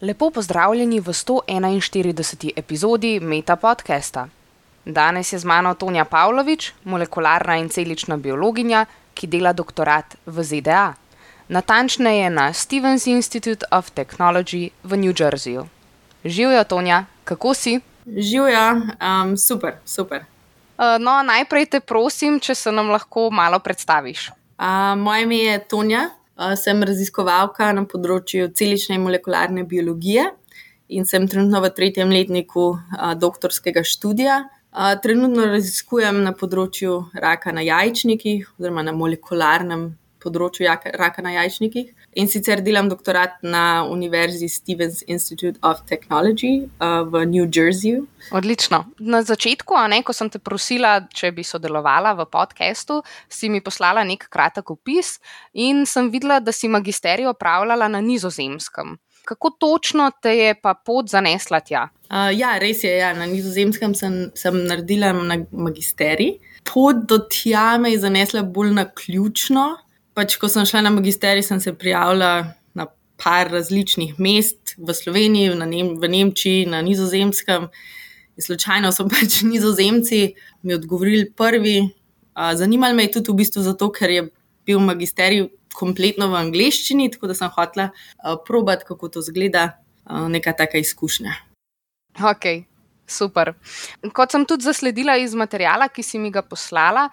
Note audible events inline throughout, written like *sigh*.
Lepo pozdravljeni v 141. epizodi Meta podcasta. Danes je z mano Tonja Pavlović, molekularna in celična biologinja, ki dela doktorat v ZDA, natančneje na Stevens Institute of Technology v New Jerseyju. Živijo, Tonja, kako si? Živijo, um, super, super. Uh, no, najprej te prosim, če se nam lahko malo predstaviš. Uh, moje ime je Tonja, sem raziskovalka na področju celične in molekularne biologije in sem trenutno v tretjem letniku doktorskega študija. Trenutno raziskujem na področju raka na jajčnikih, oziroma na molekularnem področju raka na jajčnikih. In sicer delam doktorat na Univerzi Stevens Institute of Technology uh, v New Jerseyju. Odlično. Na začetku, ne, ko sem te prosila, če bi sodelovala v podkastu, si mi poslala nek kratek opis in sem videla, da si magisterij opravljala na nizozemskem kako točno te je pa pot zanesla tja? Uh, ja, res je. Ja. Na nizozemskem sem, sem naredila na magisterij. Pot do tja me je zanesla bolj na ključno. Pač, ko sem šla na magisterij, sem se prijavila na par različnih mest v Sloveniji, Nem v Nemčiji, na nizozemskem. In slučajno so *laughs* pač nizozemci mi odgovorili prvi. Zanimalo me je tudi v bistvu zato, ker je bil magisterij kompletno v angleščini, tako da sem hotela uh, probati, kako to zgleda, neka taka izkušnja. Ok, super. Kot sem tudi zasledila iz materijala, ki si mi ga poslala,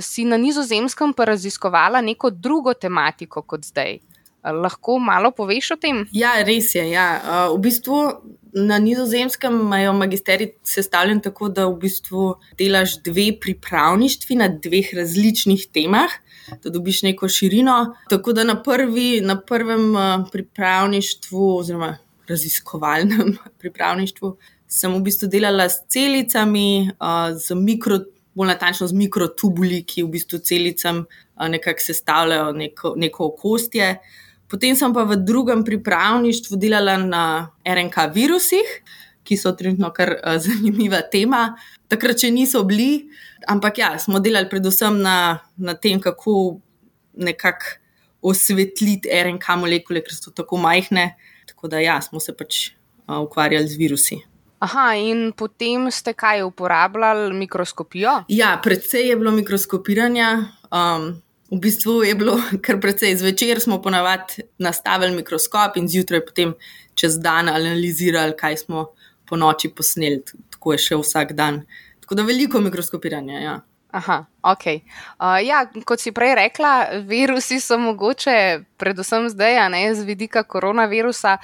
si na nizozemskem pa raziskovala neko drugo tematiko kot zdaj. Lahko malo poveš o tem? Ja, res je. Ja. Uh, v bistvu na nizozemskem imajo magisterij sestavljen tako, da v bistvu delaš dve pripravništvi na dveh različnih temah da dobiš neko širino. Tako da na, prvi, na prvem pripravništvu, oziroma raziskovalnem *laughs* pripravništvu, sem v bistvu delala s celicami, z mikro, bolj natančno z mikrotubuli, ki v bistvu celicam uh, nekako sestavljajo neko, neko okostje. Potem sem pa v drugem pripravništvu delala na RNK virusih, ki so trenutno kar uh, zanimiva tema. Takrat, če niso bili, ampak ja, smo delali predvsem na, na tem, kako nekako osvetliti RNK molekule, ker so tako majhne. Tako da ja, smo se pač uh, ukvarjali z virusi. Aha, in potem ste kaj uporabljali mikroskopijo? Ja, predvsej je bilo mikroskopiranja. Um, v bistvu je bilo *laughs* kar precej. Zvečer smo ponavadi nastavili mikroskop in zjutraj potem čez dan analizirali, kaj smo po noči posneli, tako je še vsak dan. Tako da veliko mikroskopiranja. Ja. Aha, ok. Uh, ja, kot si prej rekla, virusi so mogoče, predvsem zdaj, ne, z vidika koronavirusa,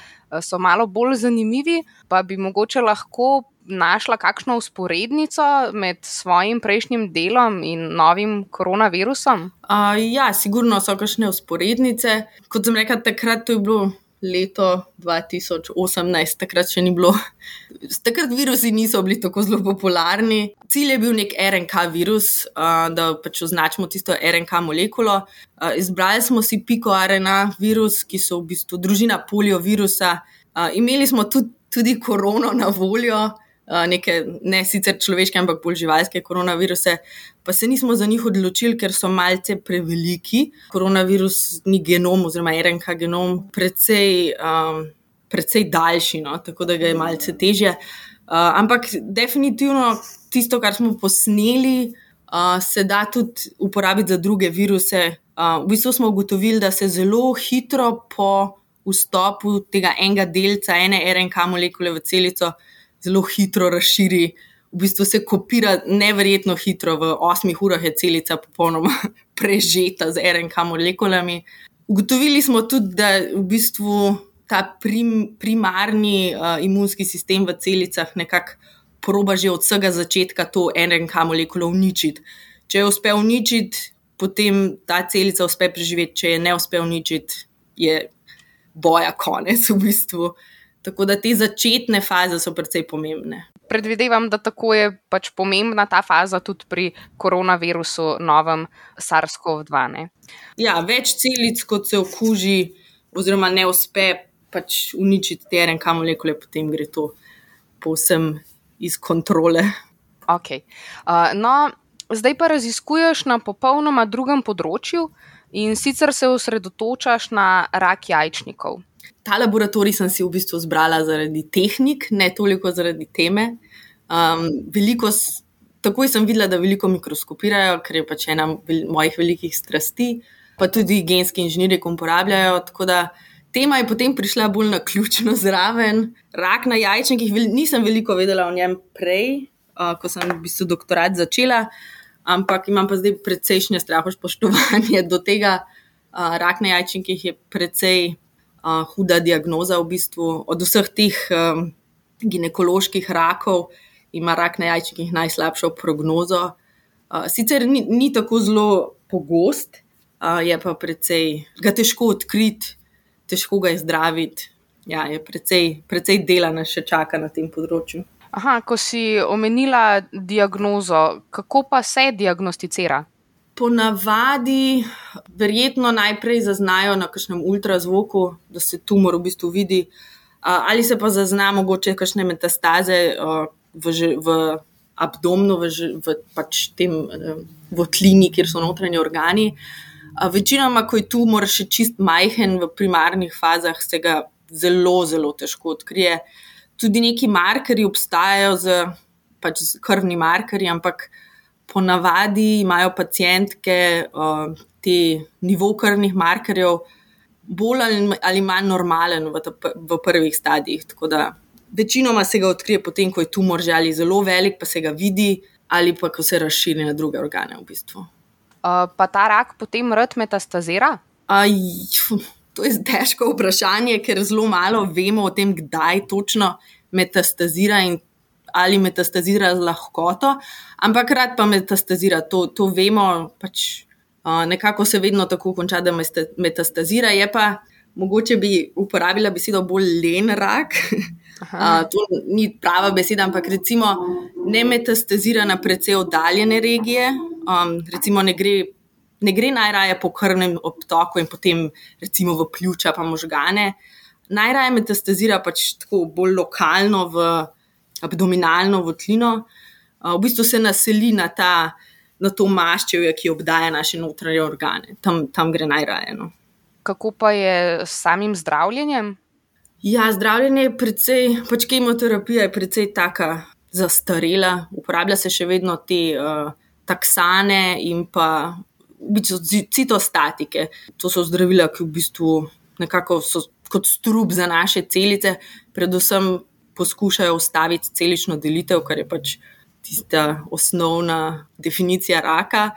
so malo bolj zanimivi. Pa bi mogoče lahko našla kakšno usporednico med svojim prejšnjim delom in novim koronavirusom? Uh, ja, sigurno so kakšne usporednice. Kot sem rekla, takrat je bilo leto 2018, takrat še ni bilo. Takrat virusi niso bili tako zelo popularni. Cilj je bil nek RNK virus, da pač označimo tisto RNK molekulo. Izbrali smo si piko RNA virus, ki so v bistvu družina poliovirusa. Imeli smo tudi, tudi korono na voljo, neke ne sicer človeške, ampak bolj živalske koronaviruse, pa se nismo za njih odločili, ker so malce preveliki. Koronavirus ni genom, oziroma RNK genom, precej, um, precej daljši, no? tako da ga je malce težje. Uh, ampak definitivno tisto, kar smo posneli, uh, se da tudi uporabiti za druge viruse. Uh, v bistvu smo ugotovili, da se zelo hitro po vstopu tega enega delca, ene RNK molekule v celico, zelo hitro razširi. V bistvu se kopira nevrjetno hitro, v 8 urah je celica popolnoma *laughs* prežeta z RNK molekulami. Ugotovili smo tudi, da v bistvu ta prim, primarni uh, imunski sistem v celicah nekako proba že od vsega začetka to RNK molekulo uničiti. Če jo uspe uničiti, potem ta celica uspe preživeti, če je ne uspe uničiti, je boja konec v bistvu. Tako da te začetne faze so precej pomembne. Predvidevam, da tako je pač pomembna ta faza tudi pri koronavirusu, novem SARS-CoV-2. Ja, več celic, kot se okuži, oziroma ne uspe pač uničiti te RNK molekule, potem gre to povsem iz kontrole. Okay. Uh, no, zdaj pa raziskuješ na popolnoma drugem področju in sicer se osredotočaš na rak jajčnikov. Ta laboratorij sem si v bistvu izbrala zaradi tehnik, ne toliko zaradi teme. Um, veliko, takoj sem videla, da veliko mikroskopirajo, ker je pač ena mojih velikih strasti, pa tudi genski inženirji uporabljajo. Tako da tema je potem prišla bolj na ključno zraven. Rak na jajčnikih, nisem veliko vedela o njem prej, uh, ko sem v bistvu doktorat začela, ampak imam pa zdaj precejšnje straho spoštovanje do tega. Uh, rak na jajčnikih je precej uh, huda diagnoza, v bistvu od vseh teh um, ginekoloških rakov. Ima rak na jajčnikih najslabšo prognozo. Uh, sicer ni, ni tako zelo pogost, uh, je pa precej ga težko odkriti, težko ga je zdraviti. Ja, je precej, precej dela nas še čaka na tem področju. Aha, ko si omenila diagnozo, kako pa se diagnosticira? Ponavadi, verjetno najprej zaznajo na kakšnem ultrazvoku, da se tumor v bistvu vidi, ali se pa zazna mogoče kakšne metastaze v, v abdomnu, v, v pač tem votlini, kjer so notranji organi. Večinoma, ko je tumor še čist majhen v primarnih fazah, se ga zelo, zelo težko odkrije. Tudi neki markerji obstajajo, z, pač z krvni markerji, ampak ponavadi imajo pacijentke uh, te nivo krvnih markerjev bolj ali, ali manj normalen v, ta, v prvih stadijih. Tako da večinoma se ga odkrije potem, ko je tumor že ali zelo velik, pa se ga vidi, ali pa ko se razširi na druge organe v bistvu. Uh, pa ta rak potem rad metastazira? Uh, to je težko vprašanje, ker zelo malo vemo o tem, kdaj točno metastazira in ali metastazira z lahkoto, ampak rad pa metastazira. To, to vemo, pač uh, nekako se vedno tako konča, da metastazira. Je pa mogoče bi uporabila besedo bolj len rak. *laughs* Uh, to ni prava beseda, ampak recimo ne metastazira na precej oddaljene regije, um, recimo ne gre, ne gre najraje po krvnem obtoku in potem recimo v pljuča, pa možgane. Najraje metastazira pač tako bolj lokalno v abdominalno votlino, v bistvu se naseli na, ta, na to maščevje, ki obdaja naše notranje organe. Tam, tam gre najraje. No. Kako pa je s samim zdravljenjem? Ja, zdravljenje je precej, pač kemoterapija je precej taka zastarela, uporablja se še vedno te. Uh, taksane in pa v bistvu, citostatike. To so zdravila, ki v bistvu nekako so kot strup za naše celice, predvsem poskušajo ustaviti celično delitev, kar je pač tista osnovna definicija raka.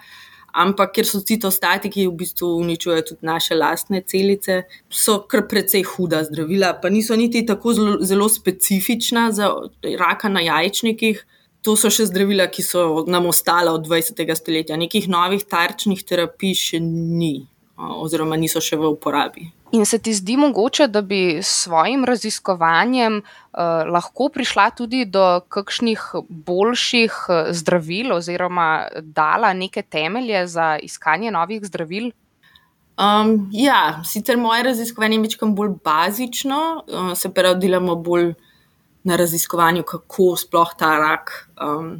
Ampak, ker so citostatiki v bistvu uničujejo tudi naše lastne celice, so kar precej huda zdravila, pa niso niti tako zelo, zelo specifična za raka na jajčnikih to so še zdravila, ki so nam ostala od 20. stoletja. Nekih novih tarčnih terapij še ni, oziroma niso še v uporabi. In se ti zdi mogoče, da bi s svojim raziskovanjem uh, lahko prišla tudi do kakšnih boljših zdravil, oziroma dala neke temelje za iskanje novih zdravil? Um, ja, sicer moje raziskovanje je nekaj bolj bazično, uh, se pravi, delamo bolj na raziskovanju, kako sploh ta rak um,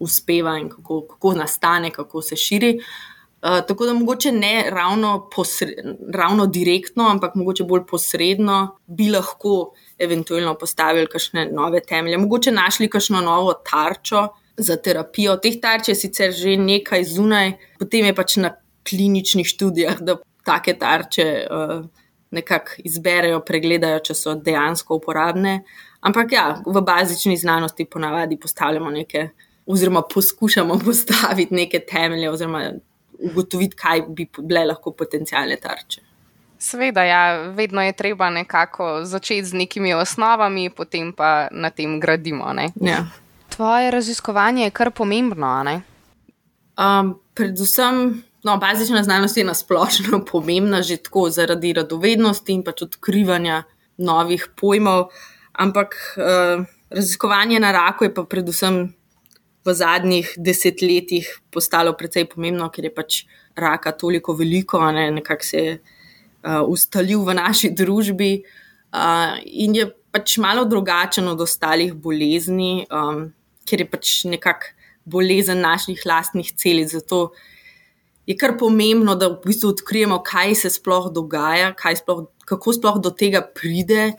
uspeva in kako, kako nastane, kako se širi. Uh, tako da mogoče ne ravno, posre, ravno direktno, ampak mogoče bolj posredno bi lahko eventualno postavili kakšne nove temelje, mogoče našli kakšno novo tarčo za terapijo. Teh tarč je sicer že nekaj zunaj, potem je pač na kliničnih študijah, da take tarče uh, nekako izberejo, pregledajo, če so dejansko uporabne. Ampak ja, v bazični znanosti ponavadi postavljamo neke, oziroma poskušamo *laughs* postaviti neke temelje, oziroma ugotoviti, kaj bi bile lahko potencijalne tarče. Sveda, ja, vedno je treba nekako začeti z nekimi osnovami, potem pa na tem gradimo. Ja. Tvoje raziskovanje je kar pomembno. Um, predvsem, no, bazična znanost je nasplošno *laughs* pomembna, že tako zaradi radovednosti in pač odkrivanja novih pojmov. Ampak uh, raziskovanje na raku je pa predvsem v zadnjih desetletjih postalo precej pomembno, ker je pač raka toliko veliko, ne, nekako se je uh, ustalil v naši družbi uh, in je pač malo drugačen od ostalih bolezni, um, ker je pač nekako bolezen naših lastnih celic. Zato je kar pomembno, da v bistvu odkrijemo, kaj se sploh dogaja, sploh, kako sploh do tega pride,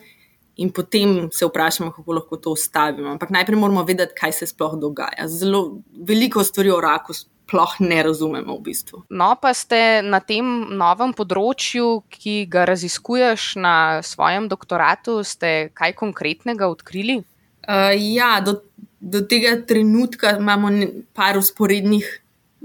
in potem se vprašamo, kako lahko to ustavimo. Ampak najprej moramo vedeti, kaj se sploh dogaja. Zelo veliko stvari o raku. Sploh ne razumemo, v bistvu. No, pa ste na tem novem področju, ki ga raziskuješ na svojem doktoratu, ste kaj konkretnega odkrili? Uh, ja, do, do tega trenutka imamo par usporednih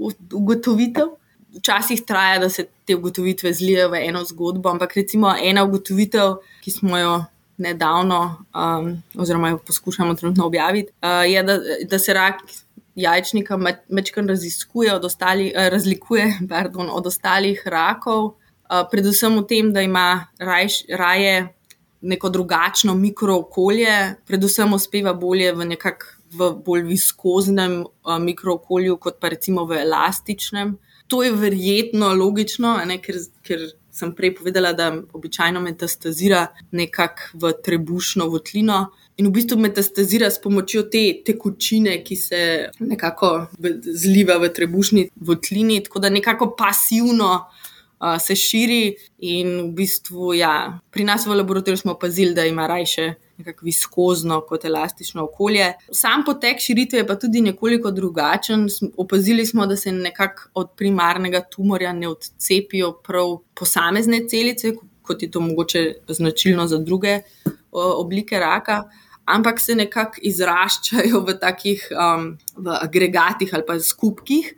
ugotovitev včasih traja, da se te ugotovitve zlijejo v eno zgodbo, ampak recimo ena ugotovitev, ki smo jo nedavno, um, oziroma jo poskušamo trenutno objaviti, uh, je, da, da se rak jajčnika večkrat raziskuje, od ostali, uh, razlikuje *laughs* pardon, od ostalih rakov, uh, predvsem v tem, da ima rajš, raje neko drugačno mikrookolje, predvsem uspeva bolje v nekakšnem. V bolj viskoznem uh, mikrookolju, kot pa recimo v elastičnem to je verjetno logično, ne, ker, ker sem prej povedala, da običajno metastazira nekako v trebušno votlino. In v bistvu metastazira s pomočjo te tekočine, ki se nekako zliva v trebušni votlini, tako da nekako pasivno uh, se širi. In v bistvu, ja, pri nas v laboratoriju smo opazili, da ima rajše nekako viskozno kot elastično okolje. Sam potek širitve je pa tudi nekoliko drugačen. Opazili smo, da se nekako od primarnega tumorja ne odcepijo prav posamezne celice, kot je to mogoče značilno za druge oblike raka. Ampak se nekako izraščajo v takih um, v agregatih ali pa skupkih.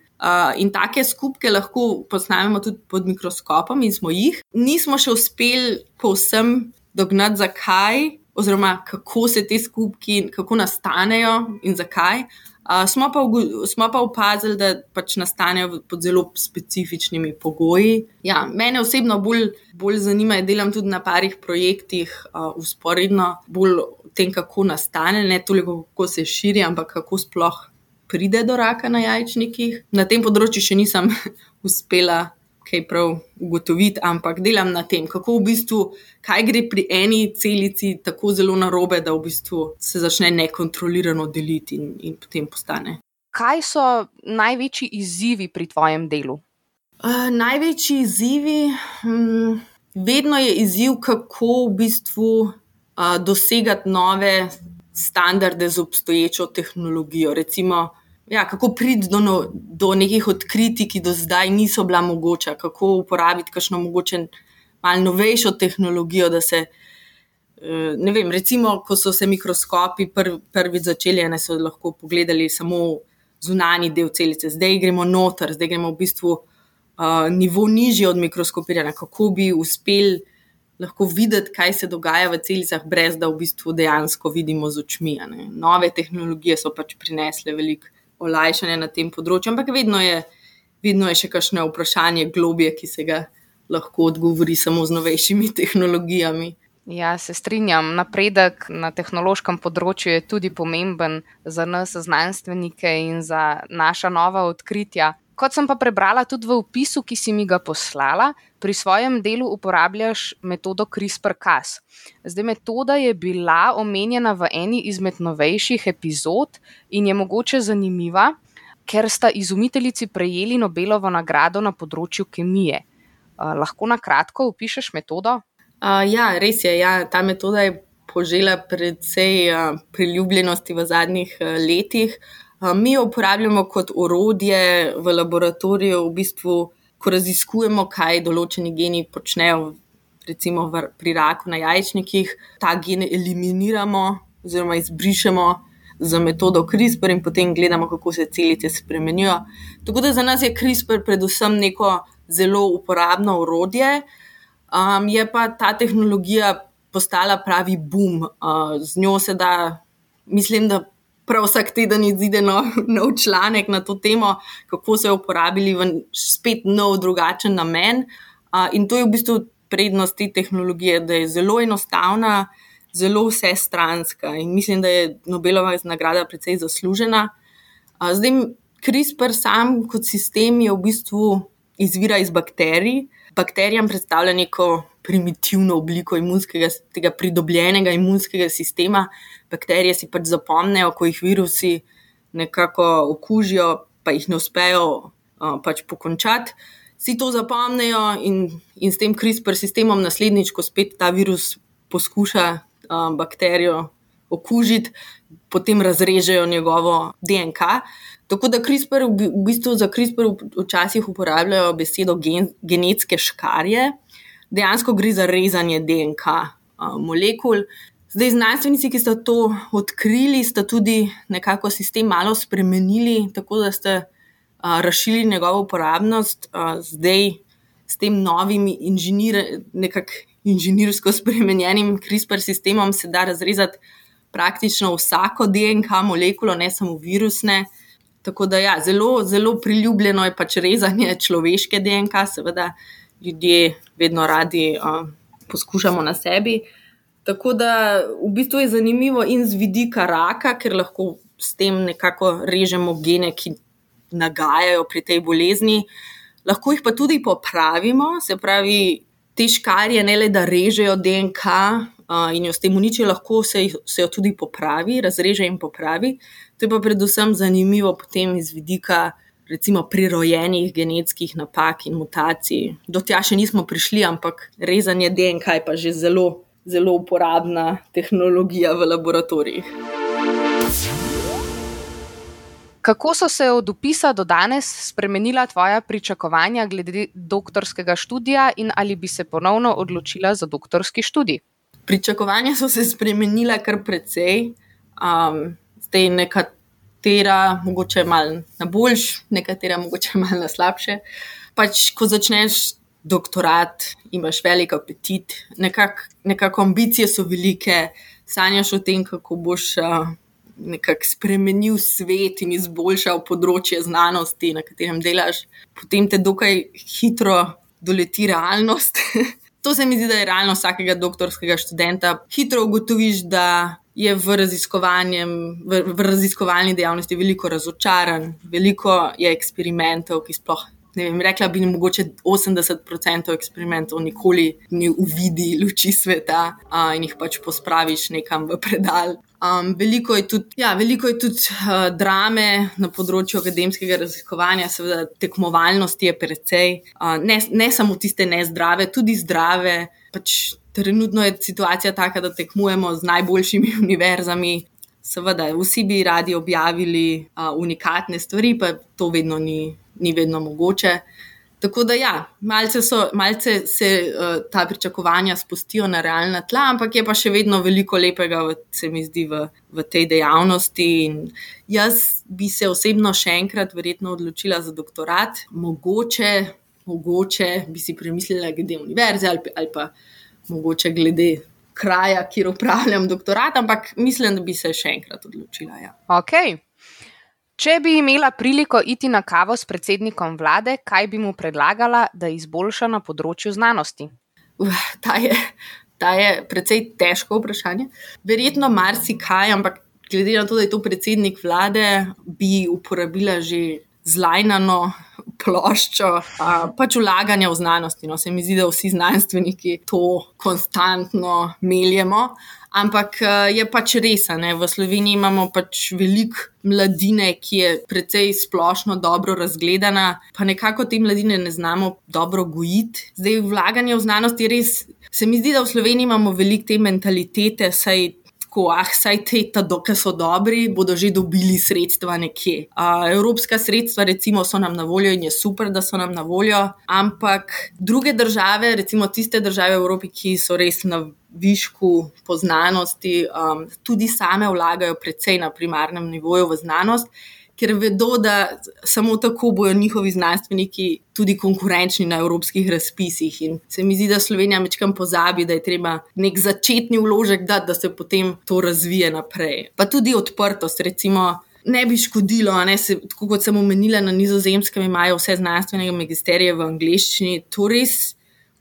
In take skupke lahko posnamemo tudi pod mikroskopom, in smo jih. Nismo še uspeli povsem dognati, zakaj oziroma kako se te skupki, kako nastanejo in zakaj. Uh, smo, pa, smo pa opazili, da pač nastanejo pod zelo specifičnimi pogoji. Ja, mene osebno bolj, bolj zanima, da delam tudi na parih projektih, usporedno uh, bolj o tem, kako nastane, ne toliko kako se širi, ampak kako sploh pride do raka na jajčnikih. Na tem področju še nisem *laughs* uspela kaj prav ugotoviti, ampak delam na tem, kako v bistvu, kaj gre pri eni celici tako zelo narobe, da v bistvu se začne nekontrolirano deliti in, in potem postane. Kaj so največji izzivi pri tvojem delu? Uh, največji izzivi, um, vedno je izziv, kako v bistvu uh, dosegati nove standarde z obstoječo tehnologijo. Recimo, ja, kako priti do, no, do nekih odkritij, ki do zdaj niso bila mogoča, kako uporabiti kakšno mogoče malo novejšo tehnologijo. Se, eh, ne vem, recimo, ko so se mikroskopi prvi prvi začeli, ne so lahko pogledali samo zunani del celice, zdaj gremo noter, zdaj gremo v bistvu uh, nivo nižje od mikroskopiranja, kako bi uspeli. Lahko videti, kaj se dogaja v celicah, brez da v bistvu dejansko vidimo z očmi. Nove tehnologije so pač prinesle veliko olajšanje na tem področju, ampak vedno je, vedno je še kakšno vprašanje globije, ki se ga lahko odgovori samo z novejšimi *laughs* tehnologijami. Ja, se strinjam. Napredek na tehnološkem področju je tudi pomemben za nas, znanstvenike in za naša nova odkritja. Kot sem pa prebrala tudi v opisu, ki si mi ga poslala, pri svojem delu uporabljaš metodo CRISPR-Cas. Zdaj, metoda je bila omenjena v eni izmed novejših epizod in je mogoče zanimiva, ker sta izumiteljici prejeli Nobelovo nagrado na področju kemije. Uh, lahko na kratko opišeš metodo? Uh, ja, res je. Ja, ta metoda je požela precej uh, priljubljenosti v zadnjih uh, letih. Uh, Mi jo uporabljamo kot orodje v laboratoriju, v bistvu, ko raziskujemo, kaj določeni geni počnejo, recimo pri raku na jajčnikih. Ta gen eliminiramo oziroma izbrišemo z metodo CRISPR in potem gledamo, kako se celice spremenijo. Tako da za nas je CRISPR predvsem neko zelo uporabno orodje, um, je pa ta tehnologija postala pravi boom. Uh, z njo se da, mislim, da prav vsak teden izide nov, nov članek na to temo, kako so jo uporabili v spet nov, drugačen namen. Uh, in to je v bistvu prednost te tehnologije, da je zelo enostavna, zelo vsestranska in mislim, da je Nobelova nagrada precej zaslužena. Uh, zdaj, CRISPR sam kot sistem je v bistvu izvira iz bakterij. Bakterijam predstavlja neko primitivno obliko imunskega, tega pridobljenega imunskega sistema. Bakterije si pač zapomnejo, ko jih virusi nekako okužijo, pa jih ne uspejo uh, pač pokončati. Vsi to zapomnijo in, in s tem CRISPR sistemom naslednjič, ko spet ta virus poskuša uh, bakterijo okužiti, potem razrežejo njegovo DNK. Tako da CRISPR, v bistvu za CRISPR včasih uporabljajo besedo gen, genetske škarje, dejansko gre za rezanje DNK uh, molekul. Zdaj, znanstvenici, ki so to odkrili, sta tudi nekako sistem malo spremenili, tako da ste uh, razširili njegovo uporabnost. Uh, zdaj, s tem novim inženir, inženirsko spremenjenim CRISPR sistemom, se da razrezati praktično vsako DNK molekulo, ne samo virusne. Tako da, ja, zelo, zelo priljubljeno je pač rezanje človeške DNK, seveda ljudje vedno radi uh, poskušamo na sebi. Tako da v bistvu je zanimivo in z vidika raka, ker lahko s tem nekako režemo gene, ki nagajajo pri tej bolezni, lahko jih pa tudi popravimo, se pravi, te škarje ne le da režejo DNK uh, in jo s tem uničijo, lahko se, se jo tudi popravi, razreže in popravi. To je pa predvsem zanimivo potem iz vidika. Recimo prirojenih genetskih napak in mutacij. Do tja še nismo prišli, ampak rezanje DNK je pa že zelo, zelo uporabna tehnologija v laboratorijih. Kako so se od upisa do danes spremenila tvoja pričakovanja glede doktorskega študija in ali bi se ponovno odločila za doktorski študij? Pričakovanja so se spremenila kar precej. Um, zdaj nekatera, mogoče malo na boljš, nekatera, mogoče *laughs* malo na slabše. Pač, ko začneš doktorat, imaš velik apetit, nekako nekak ambicije so velike, sanjaš o tem, kako boš. Nekako spremenil svet in izboljšal področje znanosti, na katerem delaš, potem te dokaj hitro doleti realnost. *laughs* to se mi zdi, da je realnost vsakega doktorskega študenta. Hitro ugotoviš, da je v, v, v raziskovalni dejavnosti veliko razočaran, veliko je eksperimentov, ki sploh. Vem, rekla bi, da 80% eksperimentov nikoli ni uvidi luči sveta a, in jih pač pospraviš nekam v predal. Um, veliko je tudi, ja, veliko je tudi uh, drame na področju akademskega raziskovanja, seveda tekmovalnosti je precej, uh, ne, ne samo tiste nezdrave, tudi zdrave. Pač trenutno je situacija taka, da tekmujemo z najboljšimi *laughs* univerzami. Seveda, vsi bi radi objavili uh, unikatne stvari, pa to vedno ni, ni vedno mogoče. Tako da, ja, malce, so, malce se uh, ta pričakovanja spustijo na realna tla, ampak je pa še vedno veliko lepega, v, se mi zdi, v, v tej dejavnosti. In jaz bi se osebno še enkrat verjetno odločila za doktorat, mogoče, mogoče bi si premislila glede univerze ali, ali pa mogoče glede. Kraja, kjer upravljam doktorat, ampak mislim, da bi se še enkrat odločila. Ja. Okay. Če bi imela priliko iti na kavo s predsednikom vlade, kaj bi mu predlagala, da izboljša na področju znanosti? Uh, ta, je, ta je precej težko vprašanje. Verjetno marsikaj, ampak glede na to, da je to predsednik vlade, bi uporabila že zlajnano ploščo, a, pač vlaganja v znanosti. No, se mi zdi, da vsi znanstveniki to konstantno meljemo. Ampak je pač res, da v Sloveniji imamo pač veliko mladine, ki je precej splošno dobro razgledana, pa nekako te mladine ne znamo dobro gojiti. Zdaj, vlaganje v znanost je res. Se mi zdi, da v Sloveniji imamo veliko te mentalitete, saj tako, ah, saj te, ki so dobri, bodo že dobili sredstva nekje. Uh, evropska sredstva, recimo, so nam na voljo in je super, da so nam na voljo, ampak druge države, recimo tiste države v Evropi, ki so res na višku poznanosti, um, tudi same vlagajo precej na primarnem nivoju v znanost ker vedo, da samo tako bodo njihovi znanstveniki tudi konkurenčni na evropskih razpisih. In se mi zdi, da Slovenija večkrat pozabi, da je treba nek začetni vložek dati, da se potem to razvije naprej. Pa tudi odprtost, recimo. Ne bi škodilo, ne, se, tako kot sem omenila, na nizozemskem imajo vse znanstvene magisterije v angleščini. To res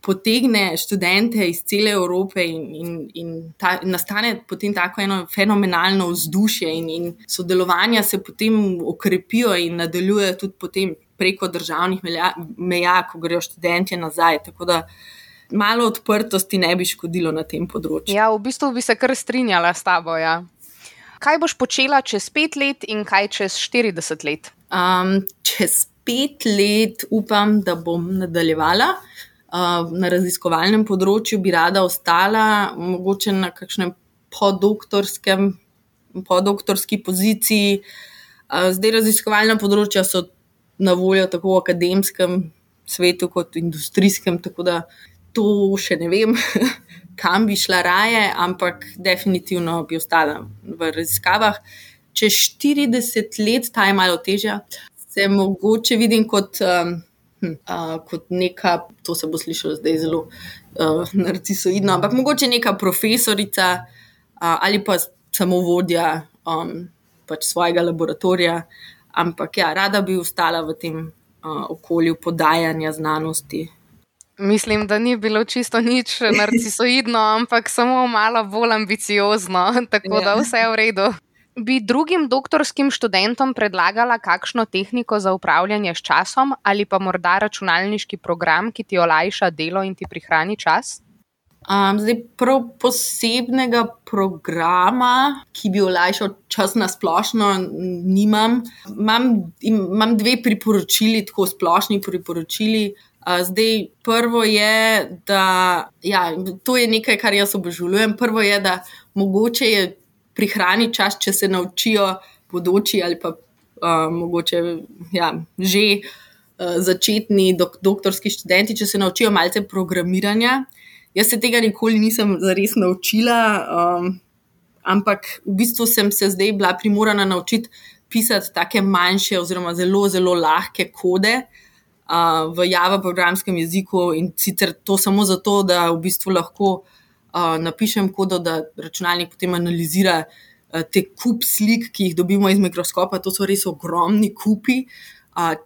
potegne študente iz cele Evrope in, in, in ta, nastane potem tako eno fenomenalno vzdušje, in, in sodelovanja se potem okrepijo in nadaljujejo tudi potem preko državnih meja, meja ko grejo študenti nazaj. Tako da malo odprtosti ne bi škodilo na tem področju. Ja, v bistvu bi se kar strinjala s tabo. Ja. Kaj boš počela čez pet let in kaj čez 40 let? Um, čez pet let upam, da bom nadaljevala. Na raziskovalnem področju bi rada ostala, mogoče na kakšnem podoktorskem, podoktorski poziciji. Zdaj, raziskovalna področja so na voljo tako v akademskem svetu, kot v industrijskem, tako da to še ne vem, *laughs* kam bi šla raje, ampak definitivno bi ostala v raziskavah. Čez 40 let, ta je malo težja, se mogoče vidim kot, um, uh, kot neka, to se bo slišalo zdaj zelo uh, narcisoidno, ampak mogoče neka profesorica uh, ali pa samo vodja um, pač svojega laboratorija. Ampak ja, rada bi ostala v tem uh, okolju podajanja znanosti. Mislim, da ni bilo čisto nič *laughs* narcisoidno, ampak samo malo bolj ambiciozno, tako ja. da vse je v redu. Bi drugim doktorskim študentom predlagala kakšno tehniko za upravljanje s časom ali pa morda računalniški program, ki ti olajša delo in ti prihrani čas? Um, zdaj, prav posebnega programa, ki bi olajšal čas na splošno, nimam. Imam, imam dve priporočili, tako splošni priporočili. Uh, zdaj, prvo je, da ja, to je nekaj, kar jaz obožujem. Prvo je, da mogoče je prihrani čas, če se naučijo bodoči ali pa uh, mogoče ja, že uh, začetni dok doktorski študenti, če se naučijo malce programiranja. Jaz se tega nikoli nisem zares naučila, um, ampak v bistvu sem se zdaj bila primorana naučiti pisati tako manjše, oziroma zelo, zelo lahke kode uh, v Java programskem jeziku. In sicer to samo zato, da v bistvu lahko uh, napišem kodo, da računalnik potem analizira uh, te kup slik, ki jih dobimo iz mikroskopa. To so res ogromni kupi.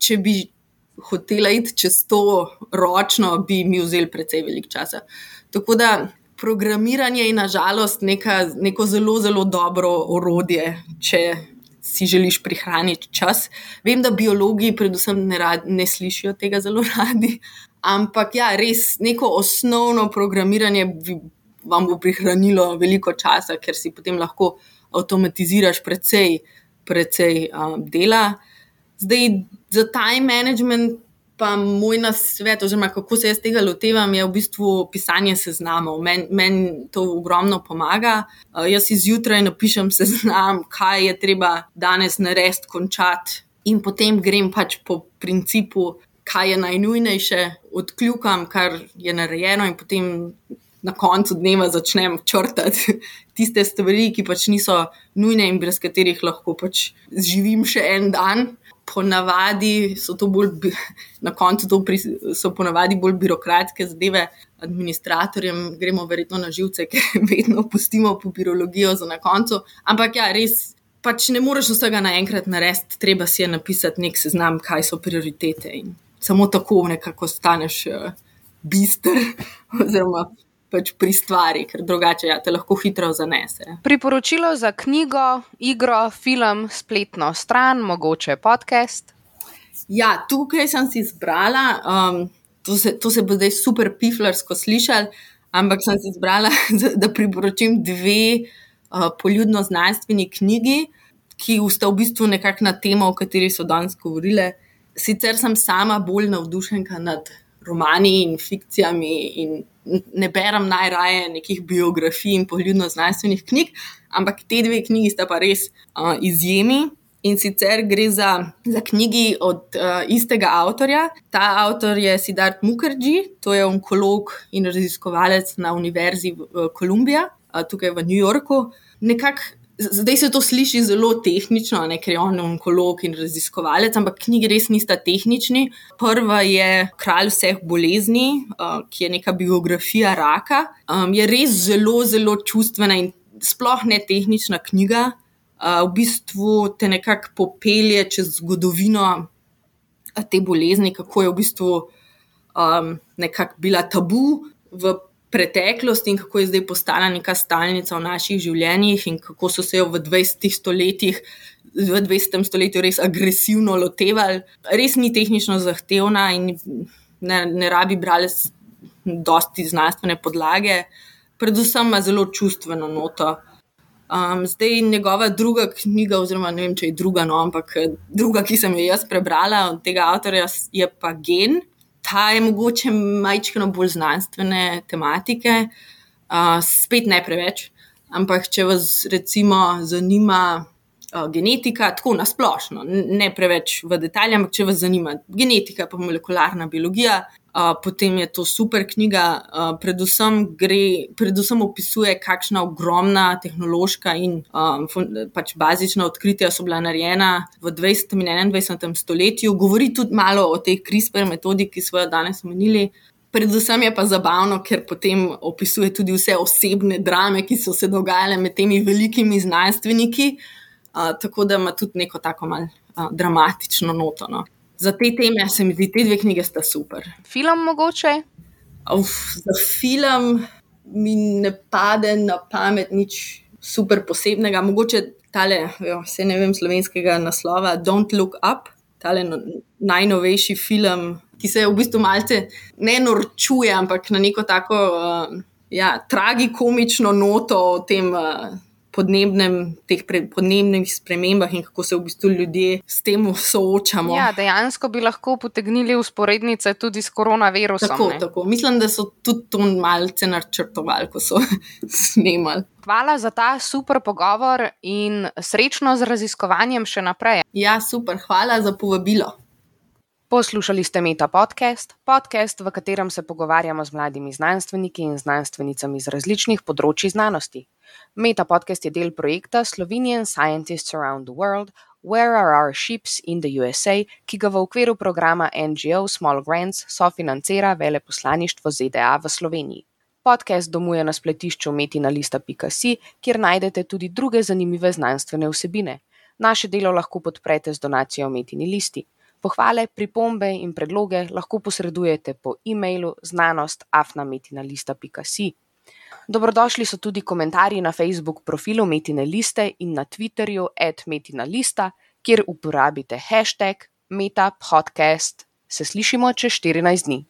Če bi hotela iti čez to ročno, bi mi vzeli precej velik časa. Tako da programiranje je nažalost neka, neko zelo, zelo dobro orodje, če si želiš prihraniti čas. Vem, da biologi, predvsem, ne, rad, ne slišijo tega zelo radi, ampak ja, res neko osnovno programiranje vam bo prihranilo veliko časa, ker si potem lahko avtomatiziraš precej, precej um, dela. Zdaj, za time management pa moj nasvet, oziroma kako se jaz tega lotevam, je v bistvu pisanje seznamov. Meni men to ogromno pomaga. Uh, jaz izjutraj napišem seznam, kaj je treba danes narediti, končati, in potem grem pač po principu, kaj je najnujnejše, odkljukam, kar je narejeno, in potem na koncu dneva začnem črtati *laughs* tiste stvari, ki pač niso nujne in brez katerih lahko pač živim še en dan ponavadi so to bolj, *laughs* na koncu to pri, so ponavadi bolj birokratske zadeve, administratorjem gremo verjetno na živce, *laughs* ker vedno pustimo po biologijo za na koncu. Ampak ja, res. Pač ne moreš vsega naenkrat narediti, treba si je napisati nek seznam, kaj so prioritete. In samo tako nekako staneš uh, bistr, oziroma pač pri stvari, ker drugače ja, te lahko hitro zanese. Priporočilo za knjigo, igro, film, spletno stran, mogoče podcast. Ja, tukaj sem si izbrala, um, to, se, to se bo zdaj super piflarsko slišal, ampak sem si izbrala, *laughs* da priporočim dve uh, poljudno-znanstveni knjigi, ki sta v bistvu nekakšna tema, o kateri so danes govorile. Sicer sem sama bolj navdušena nad romani in fikcijami in ne berem najraje nekih biografij in poljudno-znanstvenih knjig, ampak te dve knjigi sta pa res uh, izjemi. In sicer gre za, za knjigi od uh, istega avtorja. Ta avtor je Siddharth Mukherjee, to je onkolog in raziskovalec na Univerzi v Kolumbiji, uh, tukaj v New Yorku. Nekako Zdaj se to sliši zelo tehnično, ne, ker je on onkolog in raziskovalec, ampak knjigi res nista tehnični. Prva je Kralj vseh bolezni, uh, ki je neka biografija raka. Um, je res zelo, zelo čustvena in sploh ne tehnična knjiga. Uh, v bistvu te nekako popelje čez zgodovino te bolezni, kako je v bistvu um, nekako bila tabu v preteklost in kako je zdaj postala neka stalnica v naših življenjih, in kako so se jo v 20. stoletjih, v 20. stoletju res agresivno lotevali. Res ni tehnično zahtevna in ne, ne rabi brati dosti znanstvene podlage, predvsem ima zelo čustveno noto. Um, zdaj njegova druga knjiga, oziroma ne vem, če je druga, no, ampak druga, ki sem jo jaz prebrala od tega avtorja, je pa Gen. Ta je mogoče majčkano bolj znanstvene tematike, uh, spet ne preveč. Ampak, če vas recimo zanima uh, genetika, tako nasplošno, ne preveč v detalje, ampak če vas zanima genetika, pa molekularna biologija, potem je to super knjiga. Uh, predvsem, gre, predvsem opisuje, kakšna ogromna tehnološka in um, pač bazična odkritja so bila narejena v 20. in 21. stoletju. Govori tudi malo o tej CRISPR metodi, ki smo jo danes omenili. Predvsem je pa zabavno, ker potem opisuje tudi vse osebne drame, ki so se dogajale med temi velikimi znanstveniki, uh, tako da ima tudi neko tako malce uh, dramatično noto. No. Za te teme se mi zdi, te dve knjige sta super. Film mogoče? Uf, za film mi ne pade na pamet nič super posebnega. Mogoče tale, jo, vse ne vem slovenskega naslova, Don't Look Up, tale no, najnovejši film ki se v bistvu malce ne norčuje, ampak na neko tako uh, ja, tragikomično noto o tem. Uh, Podnebnem, teh pre, podnebnih spremembah in kako se v bistvu ljudje s tem soočamo. Ja, dejansko bi lahko potegnili usporednice tudi s koronavirusom. Tako, tako. Mislim, da so tudi to malce načrtovali, ko so *laughs* snemali. Hvala za ta super pogovor in srečno z raziskovanjem še naprej. Ja, super, hvala za povabilo. Poslušali ste Meta podcast, podcast, v katerem se pogovarjamo z mladimi znanstveniki in znanstvenicami z različnih področji znanosti. Meta podcast je del projekta Slovenian Scientists Around the World, Where Are Our Ships in the USA, ki ga v okviru programa NGO Small Grants sofinancira veleposlaništvo ZDA v Sloveniji. Podcast domuje na spletišču metinalista.si, kjer najdete tudi druge zanimive znanstvene vsebine. Naše delo lahko podprete z donacijo Metini listi. Pohvale, pripombe in predloge lahko posredujete po e-mailu znanost.afnametina.si. Dobrodošli so tudi komentarji na Facebook profilu Metine liste in na Twitterju @metina-lista, kjer uporabite hashtag metapodcast. Se slišimo čez 14 dni.